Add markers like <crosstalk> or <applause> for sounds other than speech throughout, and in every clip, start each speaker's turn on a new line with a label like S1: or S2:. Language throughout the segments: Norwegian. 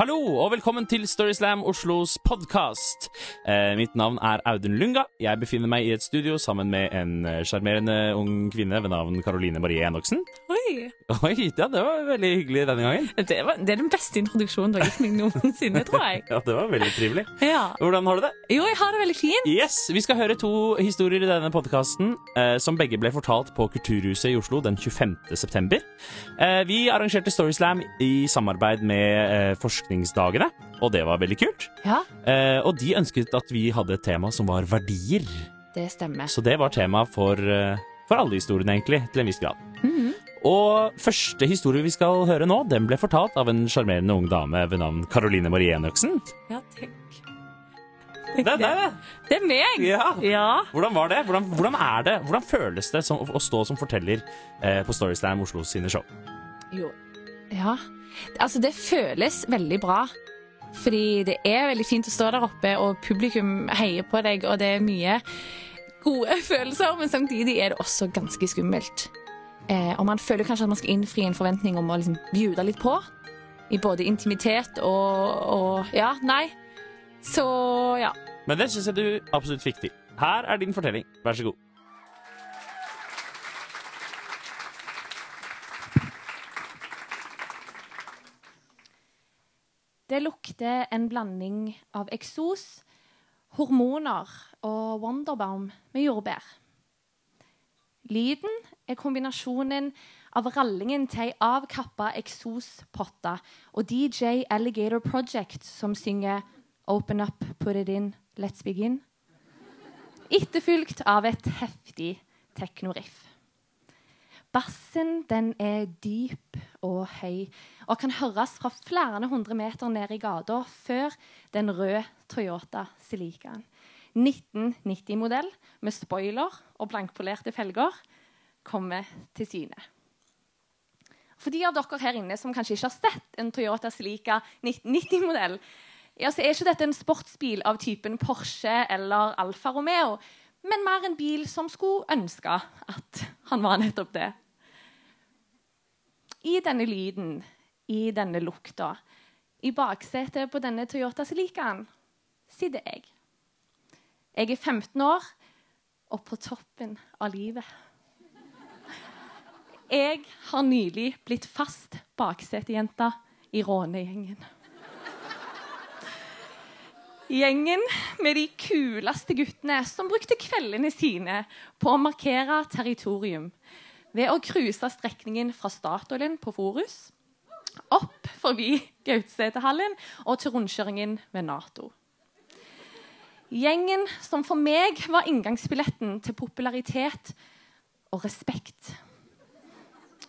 S1: Hallo og velkommen til Storyslam Oslos podkast. Eh, mitt navn er Audun Lunga. Jeg befinner meg i et studio sammen med en eh, sjarmerende ung kvinne ved navn Karoline Marie Enoksen.
S2: Oi!
S1: Oi, ja, det var veldig hyggelig denne gangen.
S2: Det, var, det er den beste introduksjonen du har gitt meg noensinne, tror jeg. <laughs>
S1: Ja, det var veldig trivelig.
S2: Ja.
S1: Hvordan har du det?
S2: Jo, jeg har det veldig fint.
S1: Yes, Vi skal høre to historier i denne podkasten eh, som begge ble fortalt på Kulturhuset i Oslo den 25. september. Eh, vi arrangerte Storyslam i samarbeid med eh, Forskningsdagene, og det var veldig kult.
S2: Ja,
S1: Eh, og de ønsket at vi hadde et tema som var verdier.
S2: det stemmer.
S1: Så det var tema for, eh, for alle historiene, egentlig, til en viss grad. Og første historie vi skal høre nå, den ble fortalt av en sjarmerende ung dame ved navn Caroline Marie Enøksen.
S2: Ja, tenk.
S1: Det er det!
S2: Det er meg!
S1: Ja.
S2: Ja.
S1: Hvordan var det? Hvordan, hvordan er det? Hvordan føles det som, å stå som forteller eh, på Storyslam Oslo sine show?
S2: Jo. Ja. Altså, det føles veldig bra. Fordi det er veldig fint å stå der oppe, og publikum heier på deg, og det er mye gode <laughs> følelser, men samtidig er det også ganske skummelt. Eh, og man føler kanskje at man skal innfri en forventning om å liksom bjude litt på. I både intimitet og, og Ja, nei. Så ja.
S1: Men det syns jeg du absolutt fikk til. Her er din fortelling. Vær så god.
S2: Det lukter en blanding av eksos, hormoner og Wonderbaum med jordbær. Lyden er kombinasjonen av rallingen til ei avkappa eksospotte og DJ Alligator Project som synger Open up, put it in, let's begin. Etterfulgt av et heftig teknoriff. Bassen den er dyp og høy og kan høres fra flere hundre meter ned i gata før den røde Toyota Celicaen. 1990-modell med spoiler og blankpolerte felger kommer til syne. For de av dere her inne som kanskje ikke har sett en Toyota Celica 1990-modell, ja, så er ikke dette en sportsbil av typen Porsche eller Alfa Romeo, men mer en bil som skulle ønske at han var nettopp det. I denne lyden, i denne lukta, i baksetet på denne Toyota Celicaen, sitter jeg. Jeg er 15 år og på toppen av livet. Jeg har nylig blitt fast baksetejente i rånegjengen. Gjengen med de kuleste guttene som brukte kveldene sine på å markere territorium ved å cruise strekningen fra Statoilen på Forus opp forbi Gautsetehallen og til rundkjøringen ved Nato. Gjengen som for meg var inngangsbilletten til popularitet og respekt.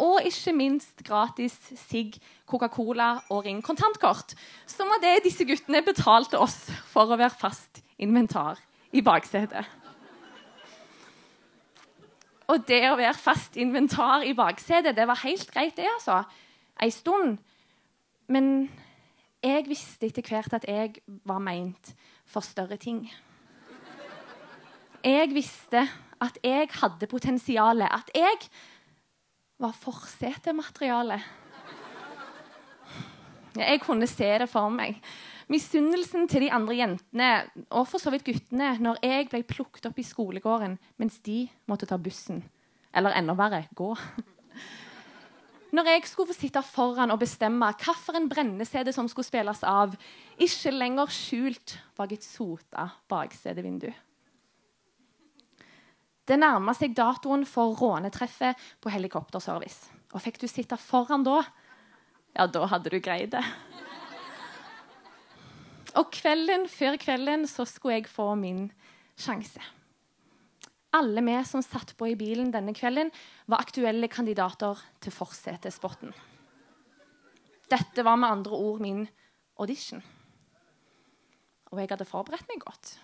S2: Og ikke minst gratis sigg, Coca-Cola og Ring kontantkort. Som var det disse guttene betalte oss for å være fast inventar i baksetet. Og det å være fast inventar i baksetet, det var helt greit, det, altså. Ei stund. Men jeg visste etter hvert at jeg var meint for større ting. Jeg visste at jeg hadde potensialet. At jeg var forsetemateriale. Jeg kunne se det for meg. Misunnelsen til de andre jentene og for så vidt guttene når jeg ble plukket opp i skolegården mens de måtte ta bussen. Eller enda verre gå. Når jeg skulle få sitte foran og bestemme hvilken brennesede som skulle spilles av, ikke lenger skjult bak et sota baksetevindu. Det nærma seg datoen for rånetreffet på helikopterservice. Og fikk du sitte foran da, ja, da hadde du greid det. Og kvelden før kvelden så skulle jeg få min sjanse. Alle vi som satt på i bilen denne kvelden, var aktuelle kandidater til forsetespotten. Dette var med andre ord min audition. Og jeg hadde forberedt meg godt.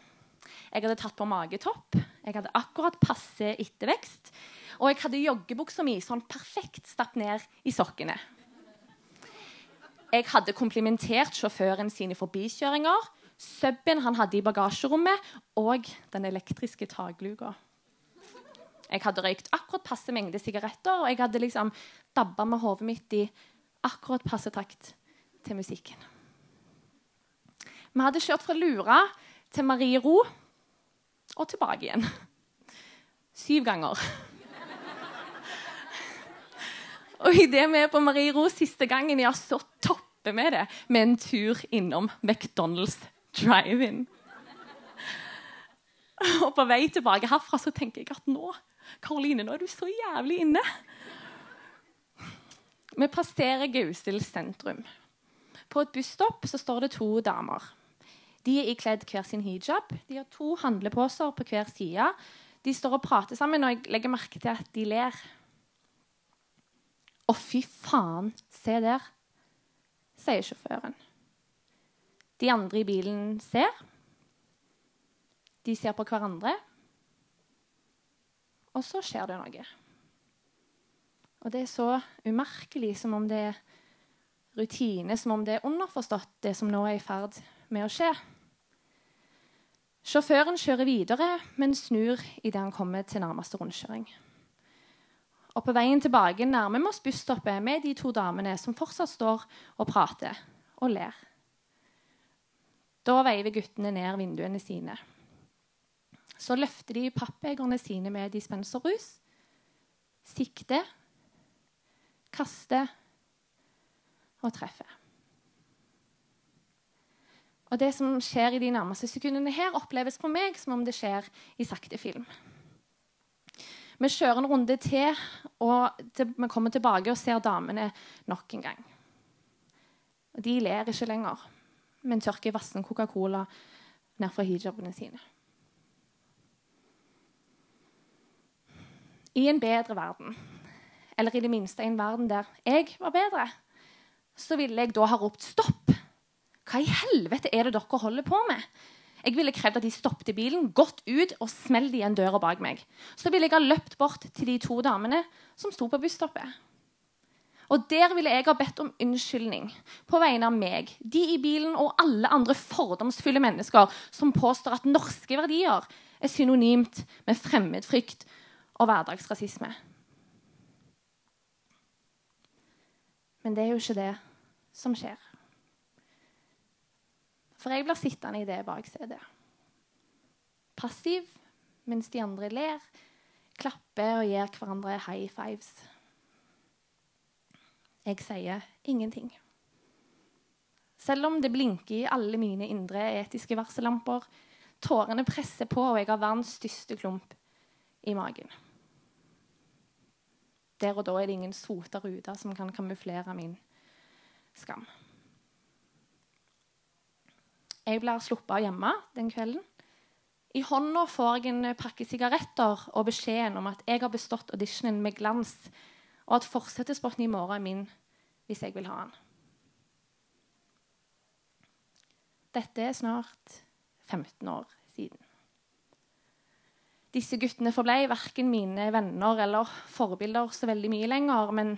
S2: Jeg hadde tatt på magetopp, jeg hadde akkurat passe ettervekst, og jeg hadde joggebuksa mi sånn perfekt stapp ned i sokkene. Jeg hadde komplimentert sjåføren sine forbikjøringer, suben han hadde i bagasjerommet, og den elektriske takluka. Jeg hadde røykt akkurat passe mengde sigaretter, og jeg hadde liksom dabba med hodet mitt i akkurat passe takt til musikken. Vi hadde kjørt fra Lura til Mariero og tilbake igjen. Syv ganger. Og idet vi er på Marie Mariero siste gangen, ja, så topper vi det med en tur innom McDonald's drive-in. Og på vei tilbake herfra så tenker jeg at nå Karoline, nå er du så jævlig inne. Vi passerer Gausel sentrum. På et busstopp så står det to damer. De er ikledd hver sin hijab. De har to handleposer på hver side. De står og prater sammen, og jeg legger merke til at de ler. Å, fy faen, se der, sier sjåføren. De andre i bilen ser. De ser på hverandre. Og så skjer det noe. Og det er så umerkelig, som om det er rutine, som om det er underforstått, det som nå er i ferd med å skje. Sjåføren kjører videre, men snur idet han kommer til nærmeste rundkjøring. Og på veien tilbake nærmer vi oss busstoppet med de to damene som fortsatt står og prater og ler. Da veiver guttene ned vinduene sine. Så løfter de pappegerne sine med dispenserrus, sikter, kaster og treffer. Og det som skjer i de nærmeste sekundene her, oppleves for meg som om det skjer i sakte film. Vi kjører en runde til, og vi kommer tilbake og ser damene nok en gang. De ler ikke lenger, men tørker vassen Coca-Cola ned fra hijabene sine. I en bedre verden, eller i det minste en verden der jeg var bedre, så ville jeg da ha ropt stopp. Hva i helvete er det dere holder på med? Jeg ville krevd at de stoppet bilen, gått ut og smelt igjen døra bak meg. Så ville jeg ha løpt bort til de to damene som sto på busstoppet. Og der ville jeg ha bedt om unnskyldning på vegne av meg, de i bilen og alle andre fordomsfulle mennesker som påstår at norske verdier er synonymt med fremmedfrykt og hverdagsrasisme. Men det er jo ikke det som skjer. For jeg blir sittende i det baksetet. Passiv mens de andre ler, klapper og gir hverandre high fives. Jeg sier ingenting. Selv om det blinker i alle mine indre etiske varsellamper, tårene presser på, og jeg har verdens største klump i magen. Der og da er det ingen sota ruter som kan kamuflere min skam. Jeg blir sluppet av hjemme den kvelden. I hånda får jeg en pakke sigaretter og beskjeden om at jeg har bestått auditionen med glans, og at forsettespotten i morgen er min hvis jeg vil ha den. Dette er snart 15 år siden. Disse guttene forblei verken mine venner eller forbilder så veldig mye lenger, men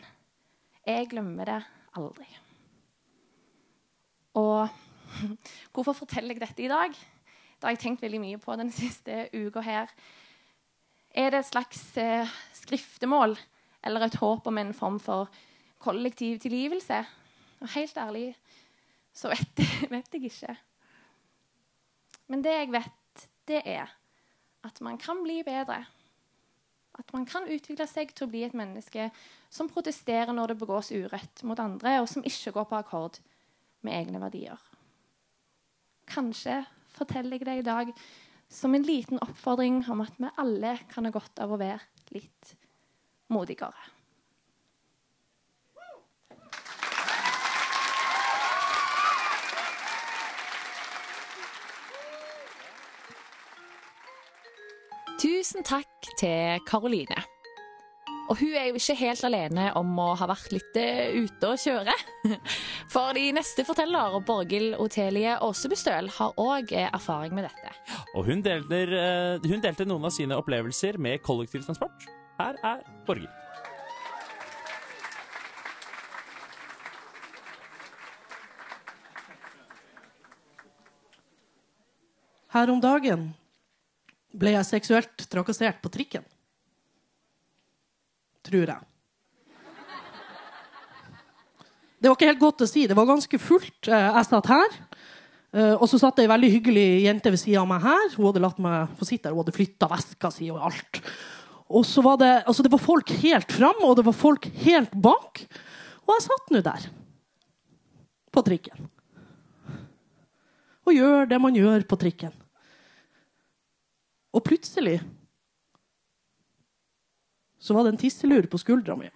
S2: jeg glemmer det aldri. Og <laughs> Hvorfor forteller jeg dette i dag? Det har jeg tenkt veldig mye på den siste uka her. Er det et slags eh, skriftemål eller et håp om en form for kollektiv tilgivelse? Og helt ærlig så vet, <laughs> vet jeg ikke. Men det jeg vet, det er at man kan bli bedre. At man kan utvikle seg til å bli et menneske som protesterer når det begås urett mot andre, og som ikke går på akkord med egne verdier. Kanskje forteller jeg deg i dag som en liten oppfordring om at vi alle kan ha godt av å være litt modigere.
S3: Tusen takk til Karoline. Og hun er jo ikke helt alene om å ha vært litt eh, ute å kjøre. <laughs> For de neste forteller, Borghild Otelie Aasebustøl, har òg eh, erfaring med dette.
S1: Og hun deler, eh, hun delte noen av sine opplevelser med kollektivtransport. Her er Borghild.
S4: Her om dagen ble jeg seksuelt trakassert på trikken tror jeg. Det var ikke helt godt å si. Det var ganske fullt. Eh, jeg satt her. Eh, og så satt det ei veldig hyggelig jente ved sida av meg her. Hun hadde latt meg få sitte her. hun hadde flytta veska si og alt. Og så var det, altså det var folk helt fram, og det var folk helt bak. Og jeg satt nå der. På trikken. Og gjør det man gjør på trikken. Og plutselig så var det en tisselur på skuldra mi.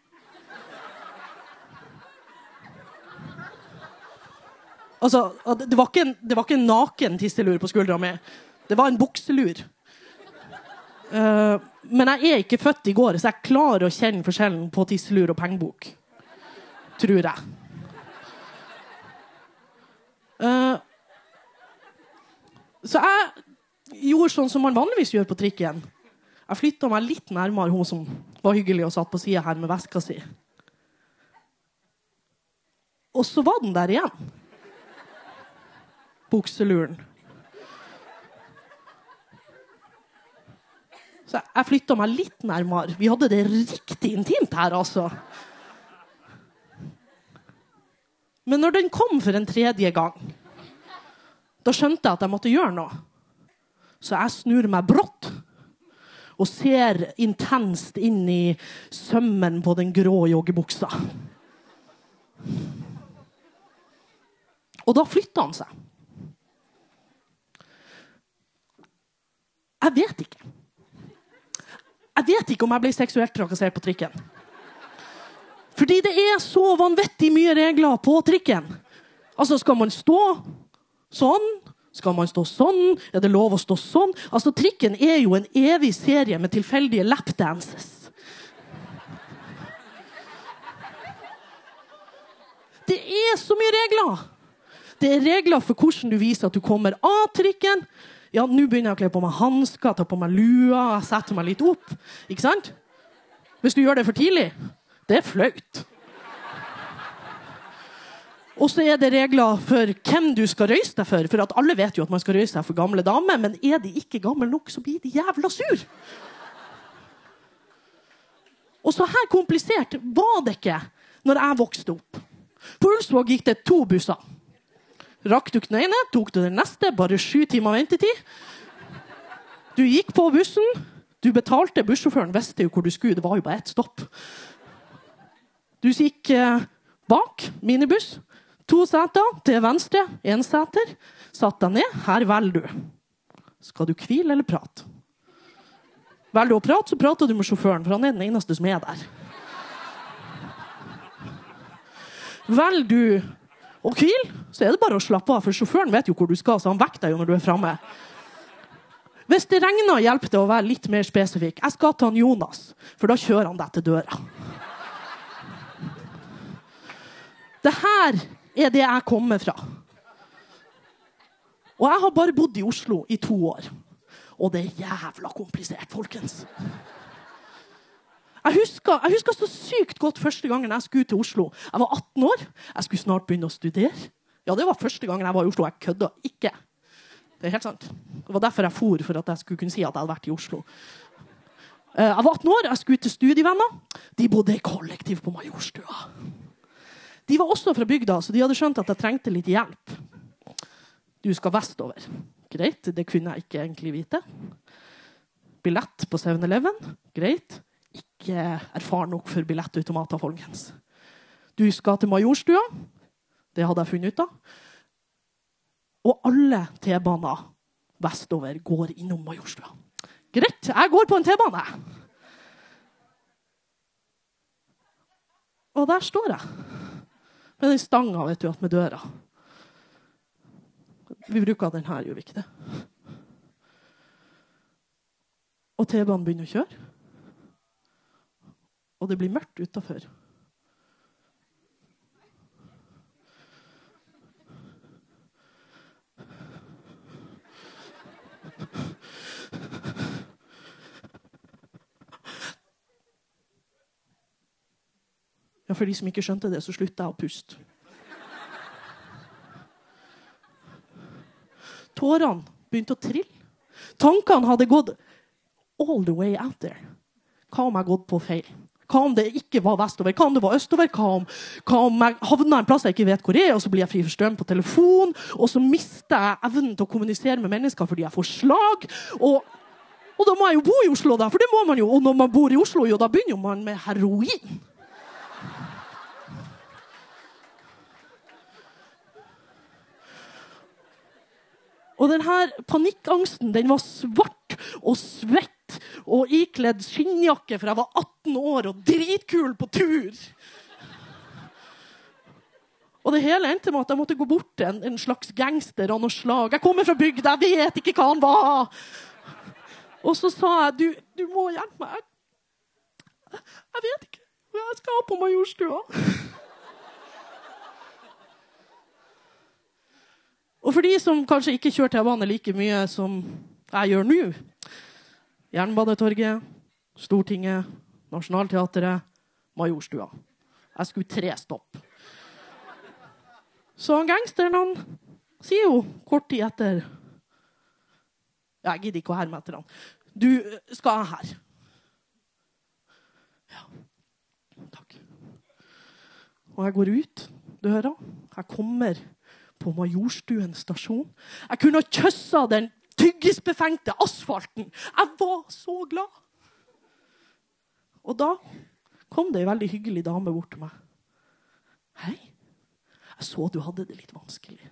S4: Altså, det var, en, det var, ikke en, naken tisselur på skuldra mi. Det var en bukselur. Uh, men jeg er ikke født i går, så jeg klarer å kjenne forskjellen på tisselur og pengebok. Tror jeg. Uh, så jeg gjorde sånn som man vanligvis gjør på trikken. Jeg flytta meg litt nærmere hun som var hyggelig og satt på sida her med veska si. Og så var den der igjen bukseluren. Så jeg flytta meg litt nærmere. Vi hadde det riktig intimt her, altså. Men når den kom for en tredje gang, da skjønte jeg at jeg måtte gjøre noe. Så jeg snur meg brått og ser intenst inn i sømmen på den grå joggebuksa. Og da flytta han seg. Jeg vet ikke. Jeg vet ikke om jeg ble seksuelt trakassert på trikken. Fordi det er så vanvittig mye regler på trikken. Altså, skal man stå sånn? Skal man stå sånn? Er det lov å stå sånn? Altså, Trikken er jo en evig serie med tilfeldige lapdances. Det er så mye regler! Det er regler for hvordan du viser at du kommer av trikken, ja, nå begynner jeg å kle på meg hansker, ta på meg lua, sette meg litt opp. Ikke sant? Hvis du gjør det for tidlig, det er flaut. Og så er det regler for hvem du skal røyse deg for. For at alle vet jo at man skal røyse seg for gamle damer, men er de ikke gamle nok, så blir de jævla sur. Og så her komplisert var det ikke når jeg vokste opp. På Ulsvåg gikk det to busser. Rakk du ikke den ene, tok du den neste. Bare sju timer ventetid. Du gikk på bussen. Du betalte. Bussjåføren visste jo hvor du skulle. Det var jo bare ett stopp. Du gikk eh, bak minibuss. To seter til venstre, én seter. Satt deg ned. Her velger du. Skal du hvile eller prate? Velger du å prate, så prater du med sjåføren, for han er den eneste som er der. Velger du å hvile, så er det bare å slappe av, for sjåføren vet jo hvor du skal, så han vekker deg jo når du er framme. Hvis det regner, hjelper det å være litt mer spesifikk. Jeg skal til han Jonas, for da kjører han deg til døra. Det her er det jeg kommer fra. Og jeg har bare bodd i Oslo i to år. Og det er jævla komplisert, folkens. Jeg husker, jeg husker, så sykt godt første gangen jeg skulle til Oslo. Jeg var 18 år. Jeg skulle snart begynne å studere. Ja, Det var første gangen jeg var i Oslo. Jeg kødda ikke. Det er helt sant. Det var derfor jeg for, for at jeg skulle kunne si at jeg hadde vært i Oslo. Eh, jeg var 18 år, jeg skulle til studievenner. De bodde i kollektiv på Majorstua. De var også fra bygda, så de hadde skjønt at jeg trengte litt hjelp. Du skal vestover. Greit, det kunne jeg ikke egentlig vite. Billett på 7-Eleven. Greit ikke erfaren nok for billettautomater, folkens. Du skal til Majorstua. Det hadde jeg funnet ut av. Og alle T-baner vestover går innom Majorstua. Greit, jeg går på en T-bane. Og der står jeg. Med den stanga vet du, med døra. Vi bruker den her, gjør vi ikke det? Og T-banen begynner å kjøre og det blir mørkt utafor. For de som ikke skjønte det, så slutta jeg å puste. Tårene begynte å trille. Tankene hadde gått all the way out there. Hva om jeg gått på feil? Hva om det ikke var vestover? Hva om det var østover? Hva om, hva om jeg havna en plass jeg ikke vet hvor er, og så blir jeg fri for strøm på telefon, og så mister jeg evnen til å kommunisere med mennesker fordi jeg får slag? Og, og da må jeg jo bo i Oslo, da, for det må man jo. Og når man bor i Oslo, jo, da begynner man med heroin. Og denne panikkangsten den var svart og svett og ikledd skinnjakke, for jeg var 18 år og dritkul på tur. Og det hele endte med at jeg måtte gå bort til en, en slags gangster av noe slag. Jeg kommer fra bygda, jeg vet ikke hva han var. Og så sa jeg du, du må hjelpe meg. Jeg, jeg vet ikke. Jeg skal på Majorstua. Og for de som kanskje ikke kjører T-bane like mye som jeg gjør nå Jernbanetorget, Stortinget, Nationaltheatret, Majorstua. Jeg skulle tre stopp. Så gangsteren han sier jo kort tid etter Jeg gidder ikke å herme etter han. Du skal her. Ja. Takk. Og jeg går ut døra. Jeg kommer på Majorstuen stasjon. Jeg kunne ha kyssa den tyggisbefengte asfalten. Jeg var så glad. Og da kom det ei veldig hyggelig dame bort til meg. Hei. Jeg så du hadde det litt vanskelig.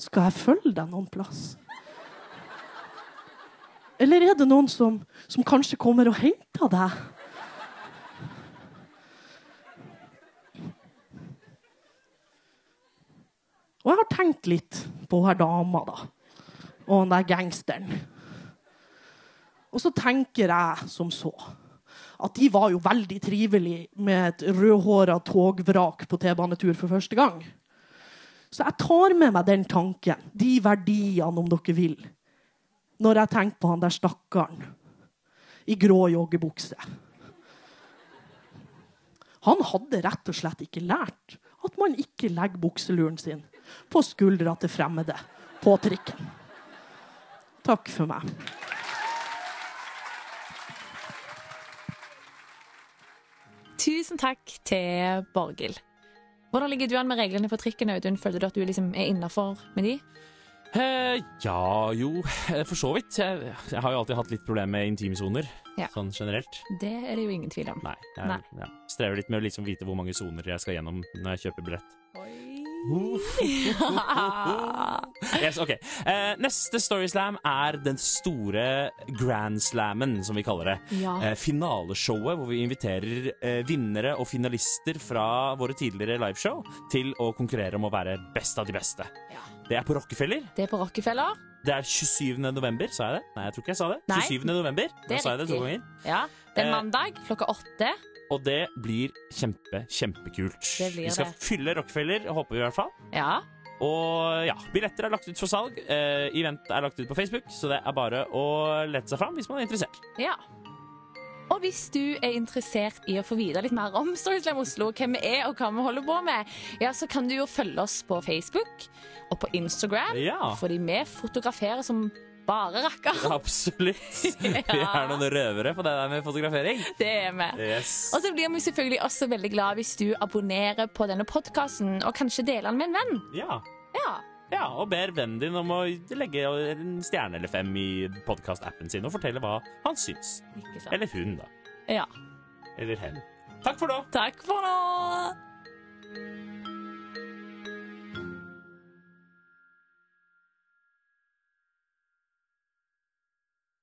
S4: Skal jeg følge deg noen plass? Eller er det noen som, som kanskje kommer og henter deg? Og jeg har tenkt litt på her dama da, og den der gangsteren. Og så tenker jeg som så at de var jo veldig trivelige med et rødhåra togvrak på T-banetur for første gang. Så jeg tar med meg den tanken, de verdiene, om dere vil, når jeg tenker på han der stakkaren i grå joggebukse. Han hadde rett og slett ikke lært at man ikke legger bukseluren sin på skuldra til fremmede på trikken. Takk for meg.
S2: Tusen takk til Borghild. Hvordan ligger du an med reglene på trikken, Audun? Føler du at du liksom er innafor med de?
S1: Eh, ja, jo, eh, for så vidt. Jeg, jeg har jo alltid hatt litt problemer med intimsoner,
S2: Ja.
S1: sånn generelt.
S2: Det er det jo ingen tvil om.
S1: Nei, jeg
S2: Nei.
S1: Ja, strever litt med å liksom vite hvor mange soner jeg skal gjennom når jeg kjøper billett. Yes, ok. Eh, neste Storyslam er den store Grand Slammen, som vi kaller det.
S2: Ja.
S1: Eh, finaleshowet hvor vi inviterer eh, vinnere og finalister fra våre tidligere liveshow til å konkurrere om å være best av de beste.
S2: Ja.
S1: Det er på Rockefeller.
S2: Det er på Rockefeller.
S1: Det er 27. november, sa jeg det? Nei, jeg tror ikke jeg sa det.
S2: Nei.
S1: 27. november.
S2: Det er
S1: sa jeg det to ganger.
S2: Ja. Det er
S1: Eh,
S2: mandag klokka åtte.
S1: Og det blir kjempe, kjempekult.
S2: Blir
S1: vi skal
S2: det.
S1: fylle Rockefeller, håper vi i hvert fall.
S2: Ja.
S1: Og ja, billetter er lagt ut for salg. Eh, event er lagt ut på Facebook, så det er bare å lete seg fram hvis man er interessert.
S2: ja. Og hvis du er interessert i å få vite litt mer om Storyslam Oslo, hvem vi er og hva vi holder på med, ja, så kan du jo følge oss på Facebook og på Instagram.
S1: Ja,
S2: Fordi vi fotograferer som bare rakker. <laughs>
S1: absolutt. <laughs> Vi er noen røvere på det der med fotografering.
S2: Det er vi.
S1: Yes.
S2: Og så blir vi selvfølgelig også veldig glad hvis du abonnerer på denne podkasten, og kanskje deler den med en venn.
S1: Ja.
S2: Ja.
S1: ja, og ber vennen din om å legge en stjerne eller fem i podkast-appen sin og fortelle hva han syns. Eller hun, da.
S2: Ja.
S1: Eller hen. Takk for nå.
S2: Takk for nå.